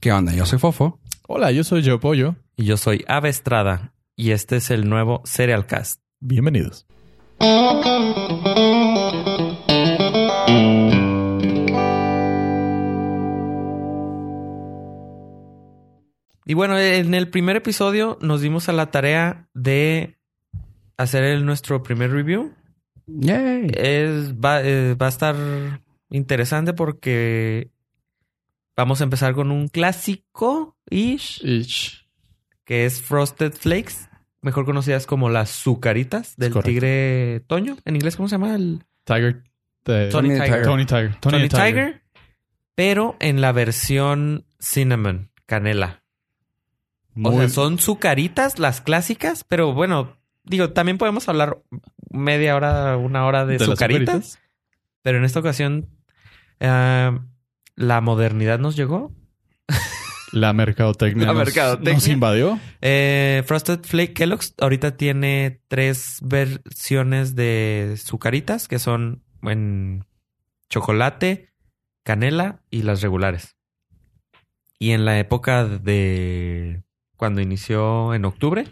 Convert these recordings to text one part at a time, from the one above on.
¿Qué onda? Yo soy Fofo. Hola, yo soy Joe Pollo. Y yo soy Ave Estrada. Y este es el nuevo Serial Cast. Bienvenidos. Y bueno, en el primer episodio nos dimos a la tarea de hacer el, nuestro primer review. Yay. Es, va, eh, va a estar interesante porque vamos a empezar con un clásico-ish, Ich. que es Frosted Flakes, mejor conocidas como las sucaritas del correcto. tigre Toño. ¿En inglés cómo se llama? El Tiger. Tony Tony Tiger. Tony Tiger. Tony, Tiger. Pero en la versión cinnamon, canela. O sea, son sucaritas, las clásicas, pero bueno, digo, también podemos hablar media hora, una hora de, de las sucaritas, sucaritas. pero en esta ocasión eh, la modernidad nos llegó. La mercadotecnia, La nos, mercadotecnia. nos invadió. Eh, Frosted Flake Kellogg's ahorita tiene tres versiones de sucaritas que son en chocolate, canela y las regulares. Y en la época de cuando inició en octubre,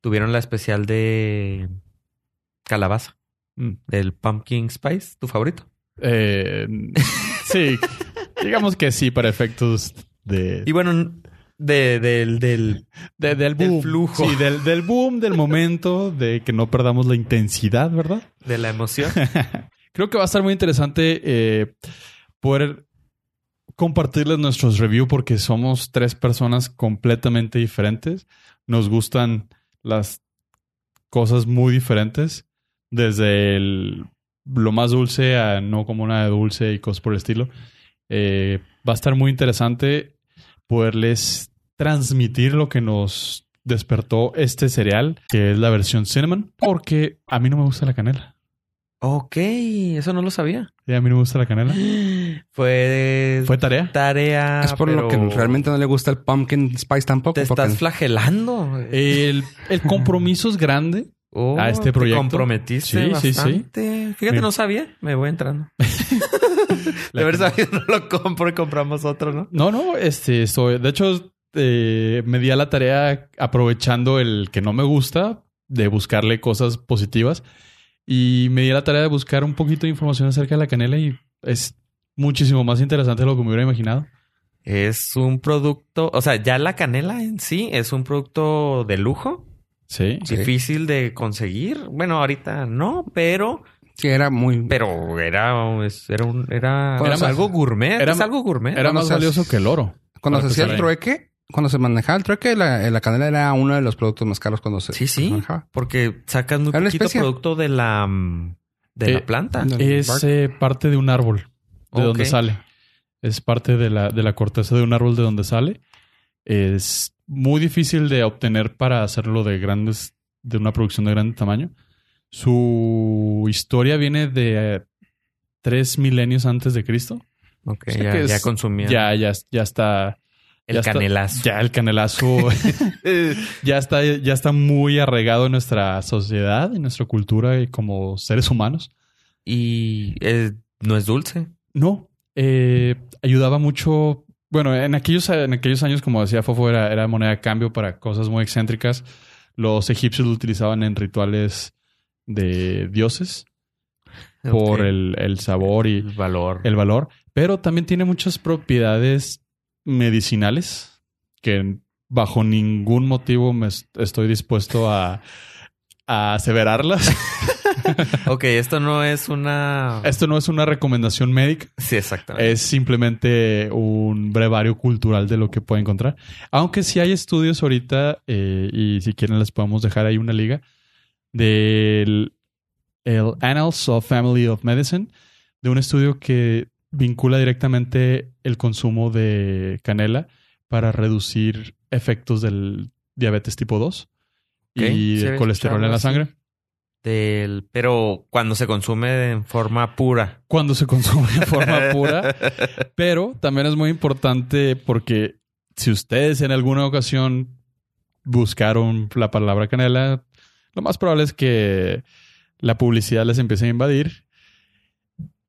tuvieron la especial de calabaza, Mm. del pumpkin spice, tu favorito. Eh, sí, digamos que sí, para efectos de, Y bueno, de, del, del de- del del boom. flujo. Sí, del, del boom, del momento, de que no perdamos la intensidad, ¿verdad? de la emoción. Creo que va a estar muy interesante eh, poder compartirles nuestros reviews porque somos tres personas completamente diferentes. Nos gustan las cosas muy diferentes, desde el- lo más dulce a no como una de dulce y cosas por el estilo. Eh, va a estar muy interesante poderles transmitir lo que nos despertó este cereal, que es la versión cinnamon, porque a mí no me gusta la canela. ok, eso no lo sabía. Sí, a mí no me gusta la canela. Fue, Fue tarea. tarea. es por lo que realmente no le gusta el pumpkin spice tampoco. Te estás flagelando. El, el compromiso es grande. Oh, a este te proyecto. comprometiste Sí, sí, sí. bastante. Fíjate, Me- no sabía. Me voy entrando. De haber sabido, no lo compro y compramos otro, ¿no? No, no, este, estoy, de hecho, eh, me di a la tarea aprovechando el que no me gusta de buscarle cosas positivas y me di a la tarea de buscar un poquito de información acerca de la canela y es muchísimo más interesante de lo que me hubiera imaginado. Es un producto, o sea, ya la canela en sí es un producto de lujo, Sí. Sí. difícil de conseguir. Bueno, ahorita no, pero, Sí, era muy... pero era, era, un, era, Era más- algo gourmet. era- es algo gourmet. Era más valioso que el oro. Cuando se hacía el trueque, cuando se manejaba el trueque, la, la canela era uno de los productos más caros cuando se Sí, sí. manejaba. Porque sacas muy Era una poquito especie. producto de la, mm, de la Eh, planta. Es Bark. eh, parte de un árbol de donde sale. Es parte de la, de la corteza de un árbol de donde sale. Es muy difícil de obtener para hacerlo de grandes, de una producción de grande tamaño. Su historia viene de tres milenios antes de Cristo. Ok, O sea ya, es- ya consumía Ya, ya, ya está. el ya está- canelazo. ya el canelazo ya está, ya está muy arraigado en nuestra sociedad, en nuestra cultura y como seres humanos. y eh, no es dulce. No, eh, ayudaba mucho. Bueno, en aquellos, en aquellos años, como decía Fofo, era, era moneda de cambio para cosas muy excéntricas. Los egipcios lo utilizaban en rituales de dioses por el, el sabor y El valor. el valor, pero también tiene muchas propiedades medicinales que bajo ningún motivo me est- estoy dispuesto a, a aseverarlas. ok, esto no es una... Esto no es una recomendación médica. Sí, exactamente. Es simplemente un brevario cultural de lo que puede encontrar. Aunque sí hay estudios ahorita, eh, y si quieren les podemos dejar ahí una liga, del el Annals of Family of Medicine, de un estudio que vincula directamente el consumo de canela para reducir efectos del diabetes tipo 2 Ok, y había colesterol en la sangre. Del... Pero cuando se consume en forma pura. Cuando se consume de forma pura. Pero también es muy importante porque si ustedes en alguna ocasión buscaron la palabra canela, lo más probable es que la publicidad les empiece a invadir.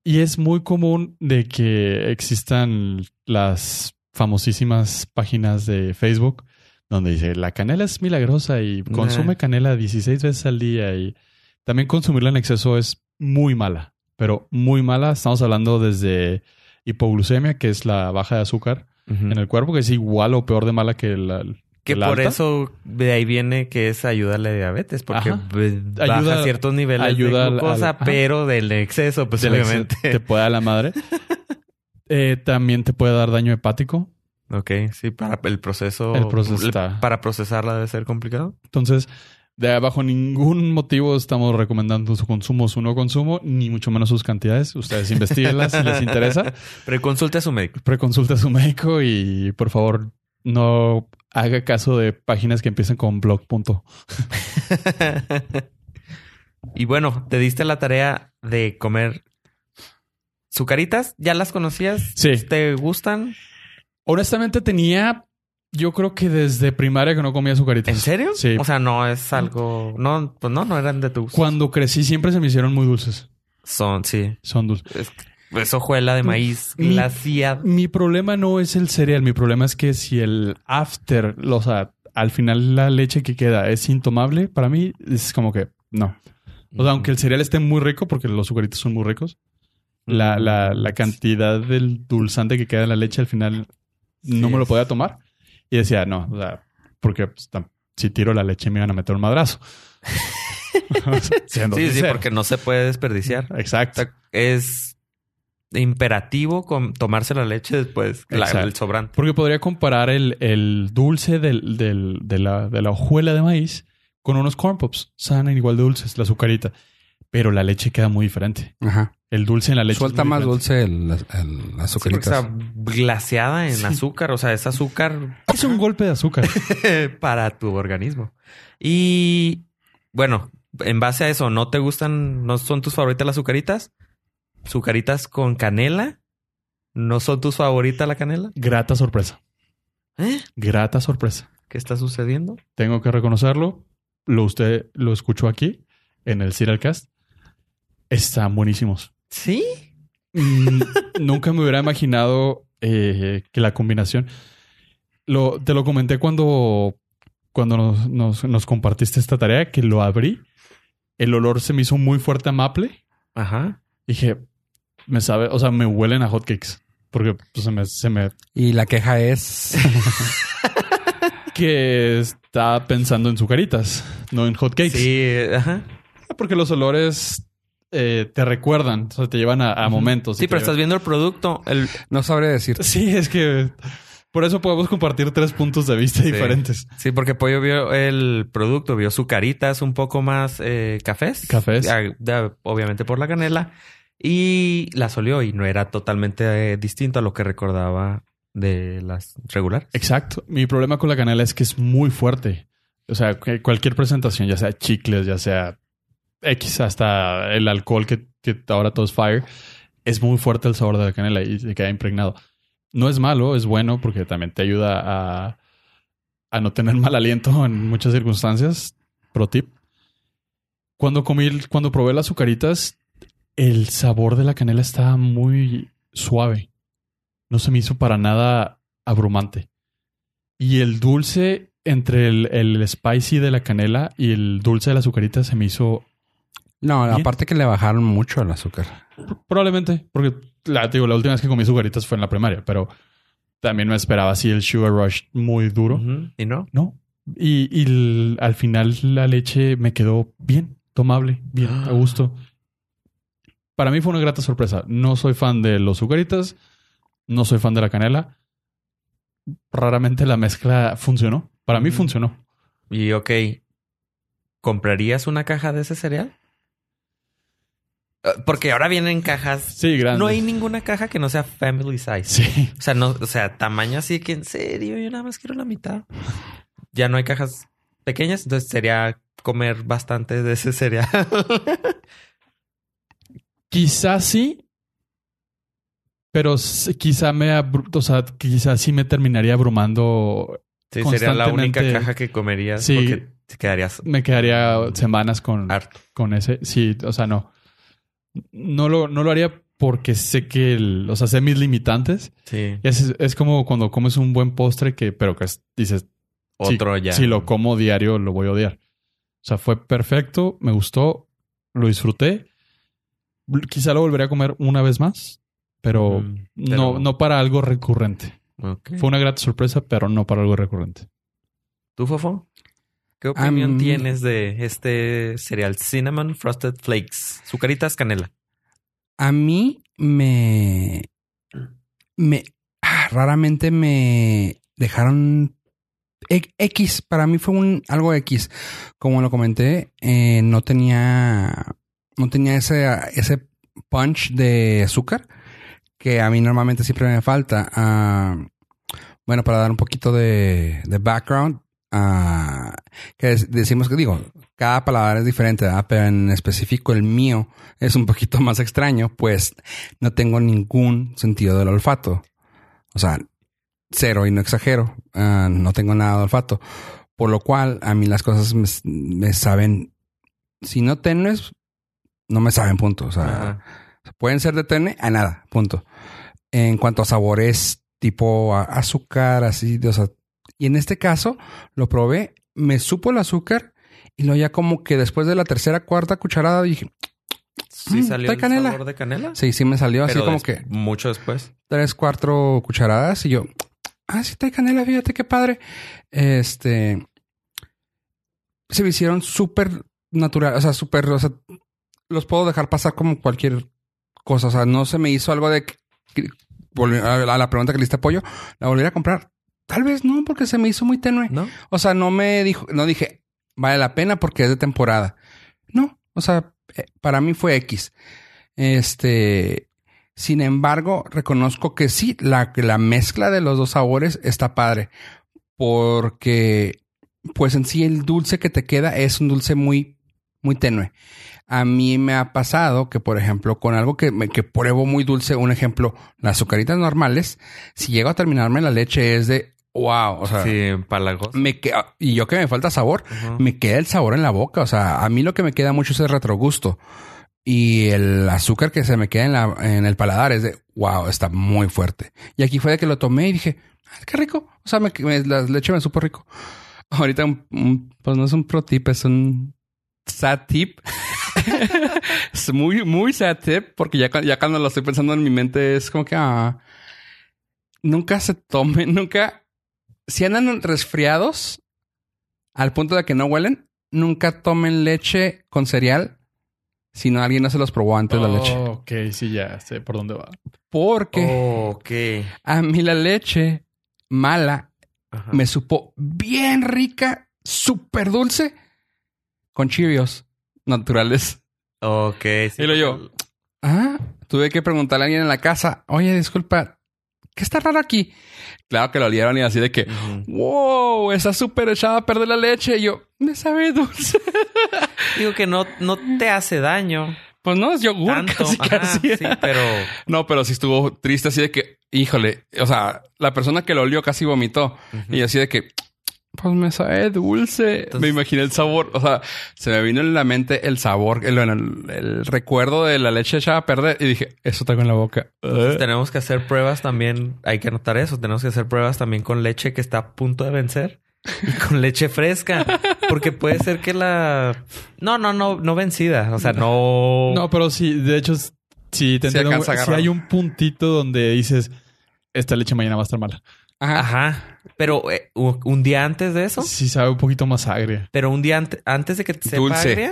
Y es muy común de que existan las famosísimas páginas de Facebook donde dice la canela es milagrosa y consume Nah. canela 16 veces al día y también consumirla en exceso es muy mala, pero muy mala. Estamos hablando desde hipoglucemia, que es la baja de azúcar en el cuerpo, que es igual o peor de mala que la, Que por alta. eso de ahí viene que es ayuda a la diabetes, porque Ajá. baja Ayuda- ciertos niveles ayuda de glucosa, al- pero del exceso, pues del obviamente. te puede dar la madre. Eh, también te puede dar daño hepático. Ok, sí, para el proceso. El proceso está- Para procesarla debe ser complicado. Entonces, de bajo ningún motivo estamos recomendando su consumo, su no consumo, ni mucho menos sus cantidades. Ustedes investiguenlas si les interesa. Pero consulte a su médico. Preconsulta a su médico y por favor no haga caso de páginas que empiecen con blog. punto. y bueno, te diste la tarea de comer sucaritas. ¿Ya las conocías? Sí. ¿Te gustan? Honestamente tenía, yo creo que desde primaria que no comía azucaritas. ¿En serio? Sí. O sea, no es algo. No, pues no, no eran de tu gusto. Cuando crecí siempre se me hicieron muy dulces. Son, sí. Son dulces. Es, hojuela de maíz Mi- glaciada. Mi problema no es el cereal, mi problema es que si el after, o sea, al final la leche que queda es intomable, para mí es como que no. O sea, aunque el cereal esté muy rico, porque los azucaritos son muy ricos, la, la, la cantidad del dulzante que queda en la leche al final no Sí. me lo podía tomar. Y decía, no, o sea, porque pues, si tiro la leche me iban a meter un madrazo. Sí, sí, porque no se puede desperdiciar. O Exacto. sea, es imperativo con tomarse la leche después, la- el sobrante. Porque podría comparar el, el dulce del, del- de, la, de la hojuela de maíz con unos corn pops. Saben igual de dulces, la azucarita. Pero la leche queda muy diferente. Ajá. El dulce en la leche. es Suelta muy más diferente. dulce el, el Sí, glaciada en Sí. azúcar. O sea, es azúcar Es un golpe de azúcar. para tu organismo. Y bueno, en base a eso, ¿no te gustan, no son tus favoritas las azucaritas? ¿Azucaritas con canela? ¿No son tus favoritas la canela? Grata sorpresa. ¿Eh? Grata sorpresa. ¿Qué está sucediendo? Tengo que reconocerlo. Lo usted lo escuchó aquí en el Serialcast. Están buenísimos. ¿Sí? Mm, nunca me hubiera imaginado eh, que la combinación. Lo, te lo comenté cuando, cuando nos, nos- nos compartiste esta tarea, que lo abrí. El olor se me hizo muy fuerte a maple. Ajá. Dije, me sabe, o sea, me huelen a hotcakes. Porque pues, se me, se me Y la queja es... que está pensando en sucaritas, no en hotcakes. Sí, ajá. Porque los olores eh, te recuerdan, o sea, te llevan a, a momentos. Sí, pero estás viendo el producto. El, No sabré decir. Sí, es que por eso podemos compartir tres puntos de vista Sí. diferentes. sí, porque Pollo vio el producto, vio sucaritas un poco más eh, cafés. Cafés. Ah, obviamente por la canela. Y las olió y no era totalmente eh, distinto a lo que recordaba de las regulares. Exacto. Mi problema con la canela es que es muy fuerte. O sea, cualquier presentación, ya sea chicles, ya sea X, hasta el alcohol que, que ahora todo es fire, es muy fuerte el sabor de la canela y se queda impregnado. No es malo, es bueno porque también te ayuda a, a no tener mal aliento en muchas circunstancias. Pro tip. Cuando comí, cuando probé las azucaritas, el sabor de la canela estaba muy suave. No se me hizo para nada abrumante. Y el dulce entre el, el spicy de la canela y el dulce de la azucarita se me hizo No, Bien. aparte que le bajaron mucho el azúcar. probablemente, porque la, digo, la última vez que comí azucaritas fue en la primaria, pero también me esperaba así el sugar rush muy duro. ¿Y no? No. Y, y el- al final la leche me quedó bien, tomable, bien, a gusto. Para mí fue una grata sorpresa. No soy fan de los azucaritas, no soy fan de la canela. Raramente la mezcla funcionó. Para mí funcionó. Y ok, ¿comprarías una caja de ese cereal? Eh, Porque ahora vienen cajas. Sí, grande. No hay ninguna caja que no sea family size. Sí. O sea, no, o sea, tamaño así que en serio, yo nada más quiero la mitad. Ya no hay cajas pequeñas, entonces sería comer bastante de ese cereal. Quizás sí. Pero quizá me o sea, quizás sí me terminaría abrumando. Sí, sería la única caja que comerías Sí. porque te quedarías Me quedaría semanas con, harto. con ese. Sí, o sea, no. No lo, no lo haría porque sé que, el, o sea, sé mis limitantes. Sí. Es, es como cuando comes un buen postre que, pero que es- dices, si- Otro ya. si lo como diario lo voy a odiar. O sea, fue perfecto, me gustó, lo disfruté. Quizá lo volvería a comer una vez más, pero, Mm, no, pero- no para algo recurrente. Fue una grata sorpresa, pero no para algo recurrente. ¿Tú, Fofo? ¿Qué opinión tienes de este cereal Cinnamon Frosted Flakes? Sucaritas canela. A mí me. Me. ah, raramente me dejaron. e- X, para mí fue un algo X. Como lo comenté, eh, no tenía. No tenía ese, ese punch de azúcar que a mí normalmente siempre me falta. Ah, bueno, para dar un poquito de, de background, ah, que decimos que digo, cada paladar es diferente, pero en específico el mío es un poquito más extraño, pues no tengo ningún sentido del olfato. O sea, cero y no exagero, ah, no tengo nada de olfato. Por lo cual a mí las cosas me, me saben, si no tenues, no me saben, punto. O sea, Ajá. pueden ser de tene a nada, punto. En cuanto a sabores tipo azúcar, así, de- o sea, y en este caso lo probé, me supo el azúcar y luego ya como que después de la tercera, cuarta cucharada dije, ¿Sí Mm, salió el canela. sabor de canela? sí, sí me salió así como que Mucho después. tres, cuatro cucharadas y yo, ah, sí trae canela, fíjate qué padre. Este, se me hicieron súper natural, o sea, súper, o sea, los puedo dejar pasar como cualquier cosa, o sea, no se me hizo algo de, que- a la pregunta que le diste apoyo, la volvería a comprar. Tal vez no, porque se me hizo muy tenue. ¿No? O sea, no me dijo, no dije, vale la pena porque es de temporada. No, o sea, eh, para mí fue X. Este, sin embargo, reconozco que sí, la, la mezcla de los dos sabores está padre. Porque, pues en sí el dulce que te queda es un dulce muy, muy tenue. A mí me ha pasado que, por ejemplo, con algo que, me, que pruebo muy dulce, un ejemplo, las azucaritas normales, si llego a terminarme la leche es de wow, o sea, Sí, me queda, y yo que me falta sabor, me queda el sabor en la boca. O sea, a mí lo que me queda mucho es el retrogusto. Y el azúcar que se me queda en, la, en el paladar es de wow, está muy fuerte. Y aquí fue de que lo tomé y dije, "Ah, qué rico. O sea, me, me- la leche me supo rico. Ahorita, un- un- pues no es un pro tip, es un sad tip. Es muy, muy sad tip porque ya, cu- ya cuando lo estoy pensando en mi mente es como que ah, nunca se tomen, nunca. Si andan resfriados al punto de que no huelen, nunca tomen leche con cereal si no alguien no se los probó antes la leche. Oh, ok, sí, ya sé por dónde va. Porque Oh, a mí la leche mala Ajá. me supo bien rica, súper dulce, con Cheerios naturales. Ok. sí. Y lo yo. Ah, tuve que preguntarle a alguien en la casa, oye, disculpa, ¿qué está raro aquí? Claro que lo olieron y así de que, wow, está súper echada a perder la leche. Y yo, me sabe dulce. Digo que no, no te hace daño Pues no, es yogur tanto. casi Ajá, casi. sí, pero No, pero sí estuvo triste así de que, híjole, o sea, la persona que lo olió casi vomitó. Y así de que, pues me sabe dulce. Entonces- me imaginé el sabor, o sea, se me vino en la mente el sabor, el, el- el recuerdo de la leche echada a perder. Y dije, eso tengo en la boca. Entonces, tenemos que hacer pruebas también. Hay que anotar eso. Tenemos que hacer pruebas también con leche que está a punto de vencer y con leche fresca, porque puede ser que la no, no, no, no vencida. O sea, no. No, pero sí, de hecho, sí te Sí entiendo. hay un puntito donde dices, esta leche mañana va a estar mala. Ajá. Ajá. Pero eh, un día antes de eso, Sí sabe un poquito más agria. pero un día ante- antes de que te sepa Dulce. agria,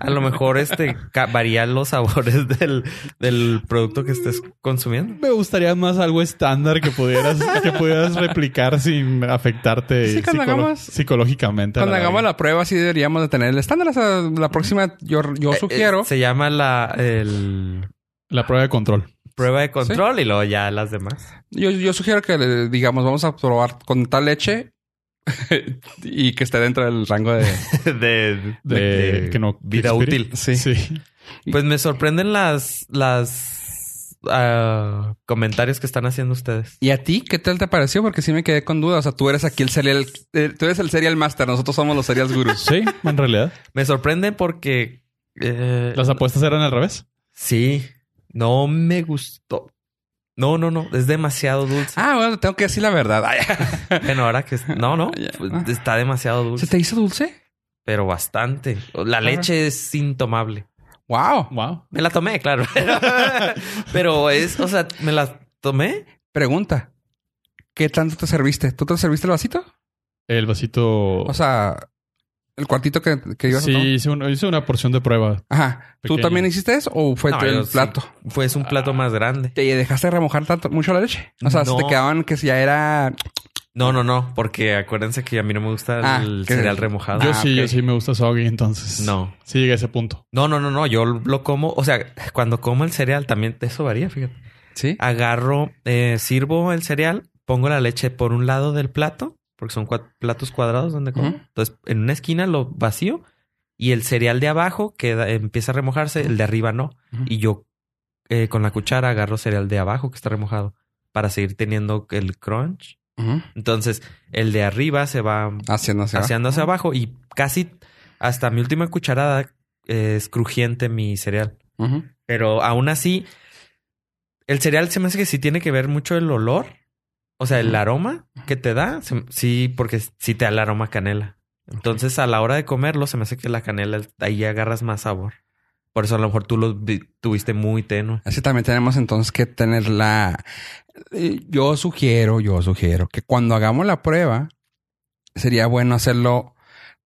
a lo mejor este varían los sabores del, del producto que estés consumiendo. Me gustaría más algo estándar que pudieras, que pudieras replicar sin afectarte Sí, cuando psicolo- hagamos- psicológicamente. a Cuando la hagamos la prueba, sí deberíamos de tener el estándar. O sea, la próxima, yo, yo Eh, sugiero. eh, se llama la el la prueba de control. Prueba de control y luego ya las demás. Yo, yo sugiero que eh, digamos, vamos a probar con tal leche y que esté dentro del rango de. de, De, de que no vida útil. Sí. sí. Pues me sorprenden las las ah, comentarios que están haciendo ustedes. ¿Y a ti qué tal te pareció? Porque sí me quedé con dudas. O sea, tú eres aquí el serial, eh, tú eres el serial master, nosotros somos los serial gurus. Sí, en realidad. Me sorprende porque eh, Las apuestas eran al revés. sí, No me gustó. No, no, no. Es demasiado dulce. Ah, bueno, tengo que decir la verdad. Bueno, ahora que... No, no. Pues, está demasiado ¿Se dulce. te hizo dulce? Pero bastante. La leche es intomable. Wow. Wow. Me la tomé, claro. Pero es... O sea, me la tomé. Pregunta. ¿Qué tanto te serviste? ¿Tú te serviste el vasito? El vasito. O sea, el cuartito que, que ibas a sí, hice, un- hice una porción de prueba. Ajá. ¿Tú también hiciste eso o fue No, el sí. plato? Fue un plato más grande. ¿Te dejaste remojar tanto, mucho la leche? O sea, No. se te quedaban que si ya era... No, no, no. Porque acuérdense que a mí no me gusta Ah, el cereal remojado. Yo Ah, sí, yo sí me gusta soggy, entonces. No. Sí llegué a ese punto. No, no, no, no. Yo lo como. O sea, cuando como el cereal también eso varía, fíjate. ¿Sí? Agarro, eh, sirvo el cereal, pongo la leche por un lado del plato, porque son platos cuadrados donde como. Entonces, en una esquina lo vacío y el cereal de abajo queda, empieza a remojarse, el de arriba no. Y yo eh, con la cuchara agarro cereal de abajo que está remojado para seguir teniendo el crunch. Entonces, el de arriba se va Haciendo hacia haciendo hacia abajo y casi hasta mi última cucharada eh, es crujiente mi cereal. Pero aún así, el cereal se me hace que sí tiene que ver mucho el olor. O sea, el aroma que te da. sí, porque sí te da el aroma canela. Entonces, a la hora de comerlo, se me hace que la canela ahí agarras más sabor. Por eso a lo mejor tú lo vi- tuviste muy tenue. Así también tenemos entonces que tener la... eh, Yo sugiero, yo sugiero que cuando hagamos la prueba, sería bueno hacerlo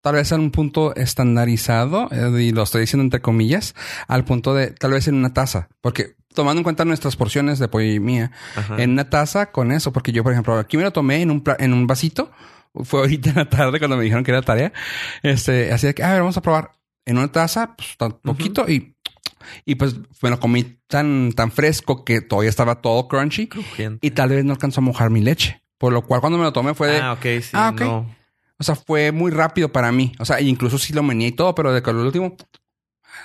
tal vez en un punto estandarizado, eh, y lo estoy diciendo entre comillas, al punto de tal vez en una taza, porque tomando en cuenta nuestras porciones de pollo y mía, Ajá. en una taza con eso, porque yo, por ejemplo, aquí me lo tomé en un, en un vasito, fue ahorita en la tarde cuando me dijeron que era tarea, este, así de que, a ver, vamos a probar en una taza, pues tan poquito y, y pues me lo comí tan, tan fresco que todavía estaba todo crunchy Crujiente. y tal vez no alcanzó a mojar mi leche. Por lo cual cuando me lo tomé fue de, Ah, ok, sí. Ah, ok. No. o sea, fue muy rápido para mí. O sea, incluso sí lo meneé y todo, pero de que lo último,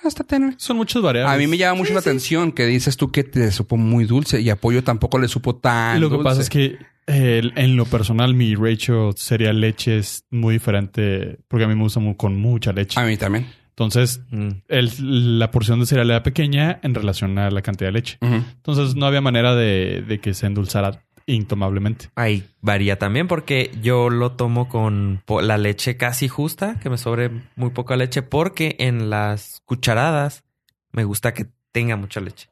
está tenue. Son muchas variables. A mí me llama mucho la atención que dices tú que te supo muy dulce y apoyo tampoco le supo tan Y lo que dulce. pasa es que eh, en lo personal mi ratio cereal leche es muy diferente porque a mí me gusta mu- con mucha leche. A mí también. Entonces, Mm. el- la porción de cereal era pequeña en relación a la cantidad de leche. Entonces, no había manera de, de que se endulzara intomablemente. Ahí varía también porque yo lo tomo con la leche casi justa, que me sobre muy poca leche, porque en las cucharadas me gusta que tenga mucha leche.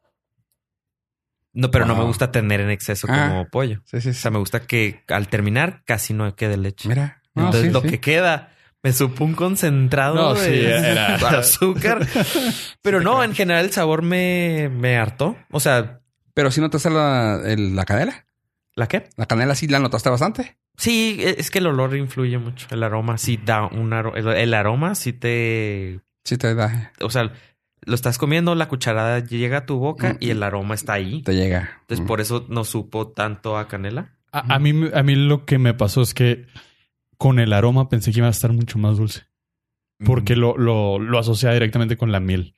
No, pero no me gusta tener en exceso Ah. como pollo. Sí, sí, O sea, me gusta que al terminar casi no quede leche. Mira. No, Entonces sí, lo sí. que queda me supo un concentrado No, de era- azúcar. Pero te no, en general el sabor me, me hartó. O sea, Pero si notaste la, el- la canela. ¿La qué? La canela sí la notaste bastante. Sí, e- es que el olor influye mucho. El aroma sí da un aroma. El, el aroma sí te. Sí te da, O sea, lo estás comiendo, la cucharada llega a tu boca Mm. y el aroma está ahí. te llega. Entonces, Mm. por eso no supo tanto a canela. A, a mí, me- a mí lo que me pasó es que con el aroma pensé que iba a estar mucho más dulce. Porque Mm. lo, lo, lo asociaba directamente con la miel.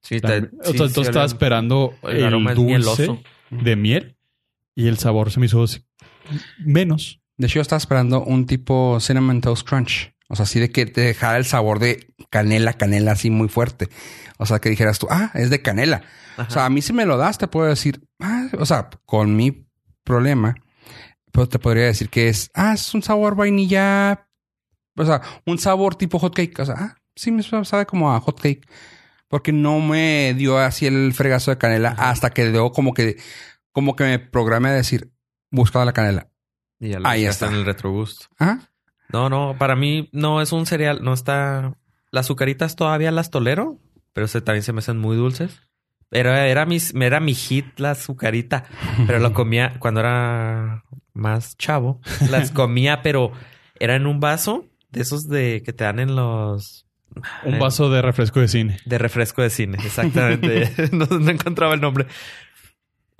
Sí, La- te- o sí, sea, sí, entonces estaba olía- esperando el el, aroma dulce mieloso. de miel y el sabor se me hizo así menos. De hecho, yo estaba esperando un tipo Cinnamon Toast Crunch. O sea, así de que te dejara el sabor de canela, canela así muy fuerte. O sea, que dijeras tú, ah, es de canela. Ajá. O sea, a mí si me lo das, te puedo decir, ah, o sea, con mi problema, pues te podría decir que es, ah, es un sabor vainilla, o sea, un sabor tipo hot cake. O sea, ah, sí me sabe como a hot cake. Porque no me dio así el fregazo de canela Ajá. hasta que luego como que, como que me programé a decir, buscaba la canela. Y ya lo ahí está. en el retrogusto. Ah, No, no, para mí no es un cereal, no está. Las azucaritas todavía las tolero, pero se, también se me hacen muy dulces. Pero era mi, era mi hit la azucarita, pero lo comía cuando era más chavo. Las comía, pero era en un vaso de esos de que te dan en los Un vaso de refresco de cine. de refresco de cine, exactamente. no, no encontraba el nombre.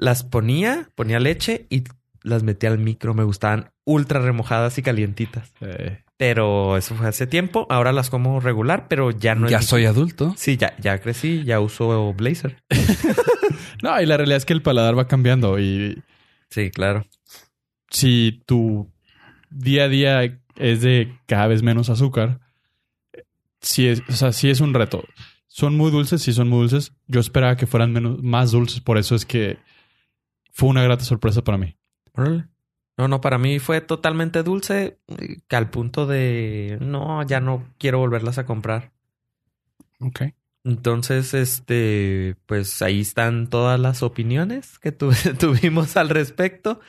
Las ponía, ponía leche y las metía al micro. Me gustaban ultra remojadas y calientitas. Eh, Pero eso fue hace tiempo. Ahora las como regular, pero ya no ya es. soy adulto. Sí, ya, ya crecí, ya uso blazer. No, y la realidad es que el paladar va cambiando y Sí, claro. si tu día a día es de cada vez menos azúcar, sí es, o sea, sí es un reto. Son muy dulces, sí son muy dulces. Yo esperaba que fueran menos, más dulces, por eso es que fue una grata sorpresa para mí. No, no, para mí fue totalmente dulce, que al punto de no, ya no quiero volverlas a comprar. Ok. Entonces, este, pues ahí están todas las opiniones que tu- tuvimos al respecto.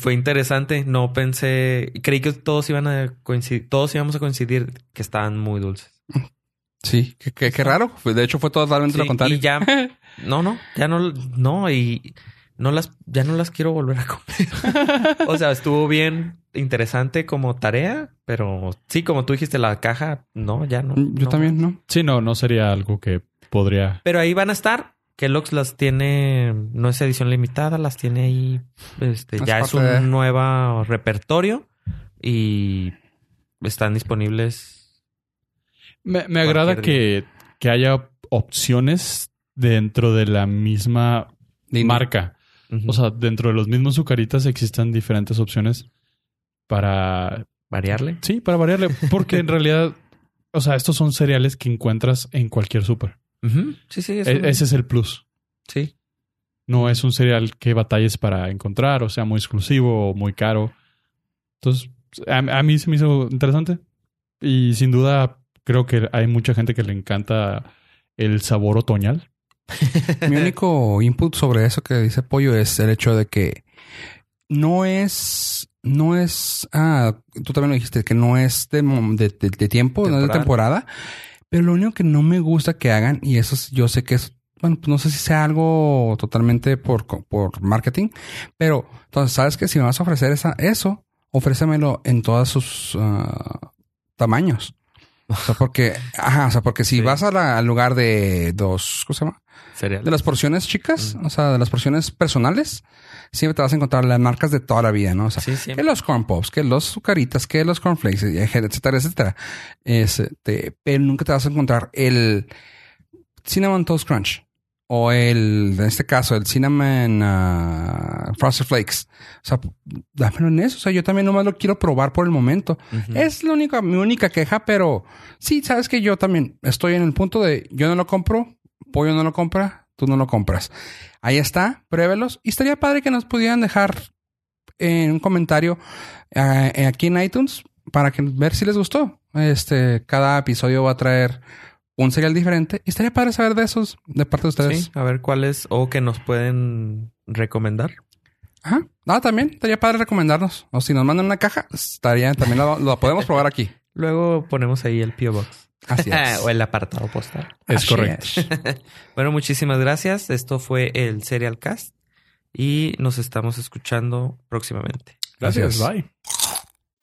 Fue interesante, no pensé, creí que todos iban a coincidir, todos íbamos a coincidir que estaban muy dulces. Sí, qué, qué- qué raro. Fue- De hecho, fue totalmente lo Sí, contrario. y ya, no, no, ya no, no, y no las, ya no las quiero volver a comer. o sea, estuvo bien interesante como tarea, pero sí, como tú dijiste, la caja, no, ya no. Yo no. también, ¿no? Sí, no, no sería algo que podría. Pero ahí van a estar. Kellogg's las tiene, no es edición limitada, las tiene ahí. Este, Es ya es un de- nuevo repertorio y están disponibles. Me, me agrada que, que haya opciones dentro de la misma Línea. marca. O sea, dentro de los mismos Zucaritas existen diferentes opciones para... variarle. Sí, para variarle. Porque en realidad, o sea, estos son cereales que encuentras en cualquier súper. Ujú. Sí, sí, es E- un- Ese es el plus. sí. No es un cereal que batalles para encontrar, o sea, muy exclusivo o muy caro. Entonces, a, a mí se me hizo interesante. Y sin duda, creo que hay mucha gente que le encanta el sabor otoñal. Mi único input sobre eso que dice Pollo es el hecho de que no es, no es, ah, tú también lo dijiste, que no es de, mom- de, de- de tiempo, no es de Temporada. pero lo único que no me gusta que hagan, y eso es- yo sé que es, bueno, pues no sé si sea algo totalmente por, por marketing, pero entonces, ¿sabes que Si me vas a ofrecer esa, eso, ofrécemelo en todos sus ah, tamaños. O sea, porque, ajá, o sea, porque si Sí. vas a la- al lugar de dos, ¿cómo se llama? Cereal. De las porciones chicas, o sea, de las porciones personales, siempre te vas a encontrar las marcas de toda la vida, ¿no? O sea, Sí, que los corn pops, que los sucaritas, que los cornflakes, etcétera, etcétera. Este, pero nunca te vas a encontrar el Cinnamon Toast Crunch o el, en este caso, el Cinnamon ah, Frosted Flakes. O sea, dámelo en eso. O sea, yo también nomás lo quiero probar por el momento. Es la única, mi única queja, pero sí, sabes que yo también estoy en el punto de yo no lo compro, Pollo no lo compra, tú no lo compras. Ahí está, pruébelos. Y estaría padre que nos pudieran dejar en un comentario eh, aquí en iTunes para que ver si les gustó. Este, cada episodio va a traer un cereal diferente. Y estaría padre saber de esos de parte de ustedes. Sí, a ver cuáles o que nos pueden recomendar. Ajá. Ah, también estaría padre recomendarnos. O si nos mandan una caja, estaría, también lo, lo podemos probar aquí. Luego ponemos ahí el P.O. Box. Así es. o el apartado postal. Es Así correcto. es. Bueno, muchísimas gracias. Esto fue el Serial Cast y nos estamos escuchando próximamente. Gracias. Bye.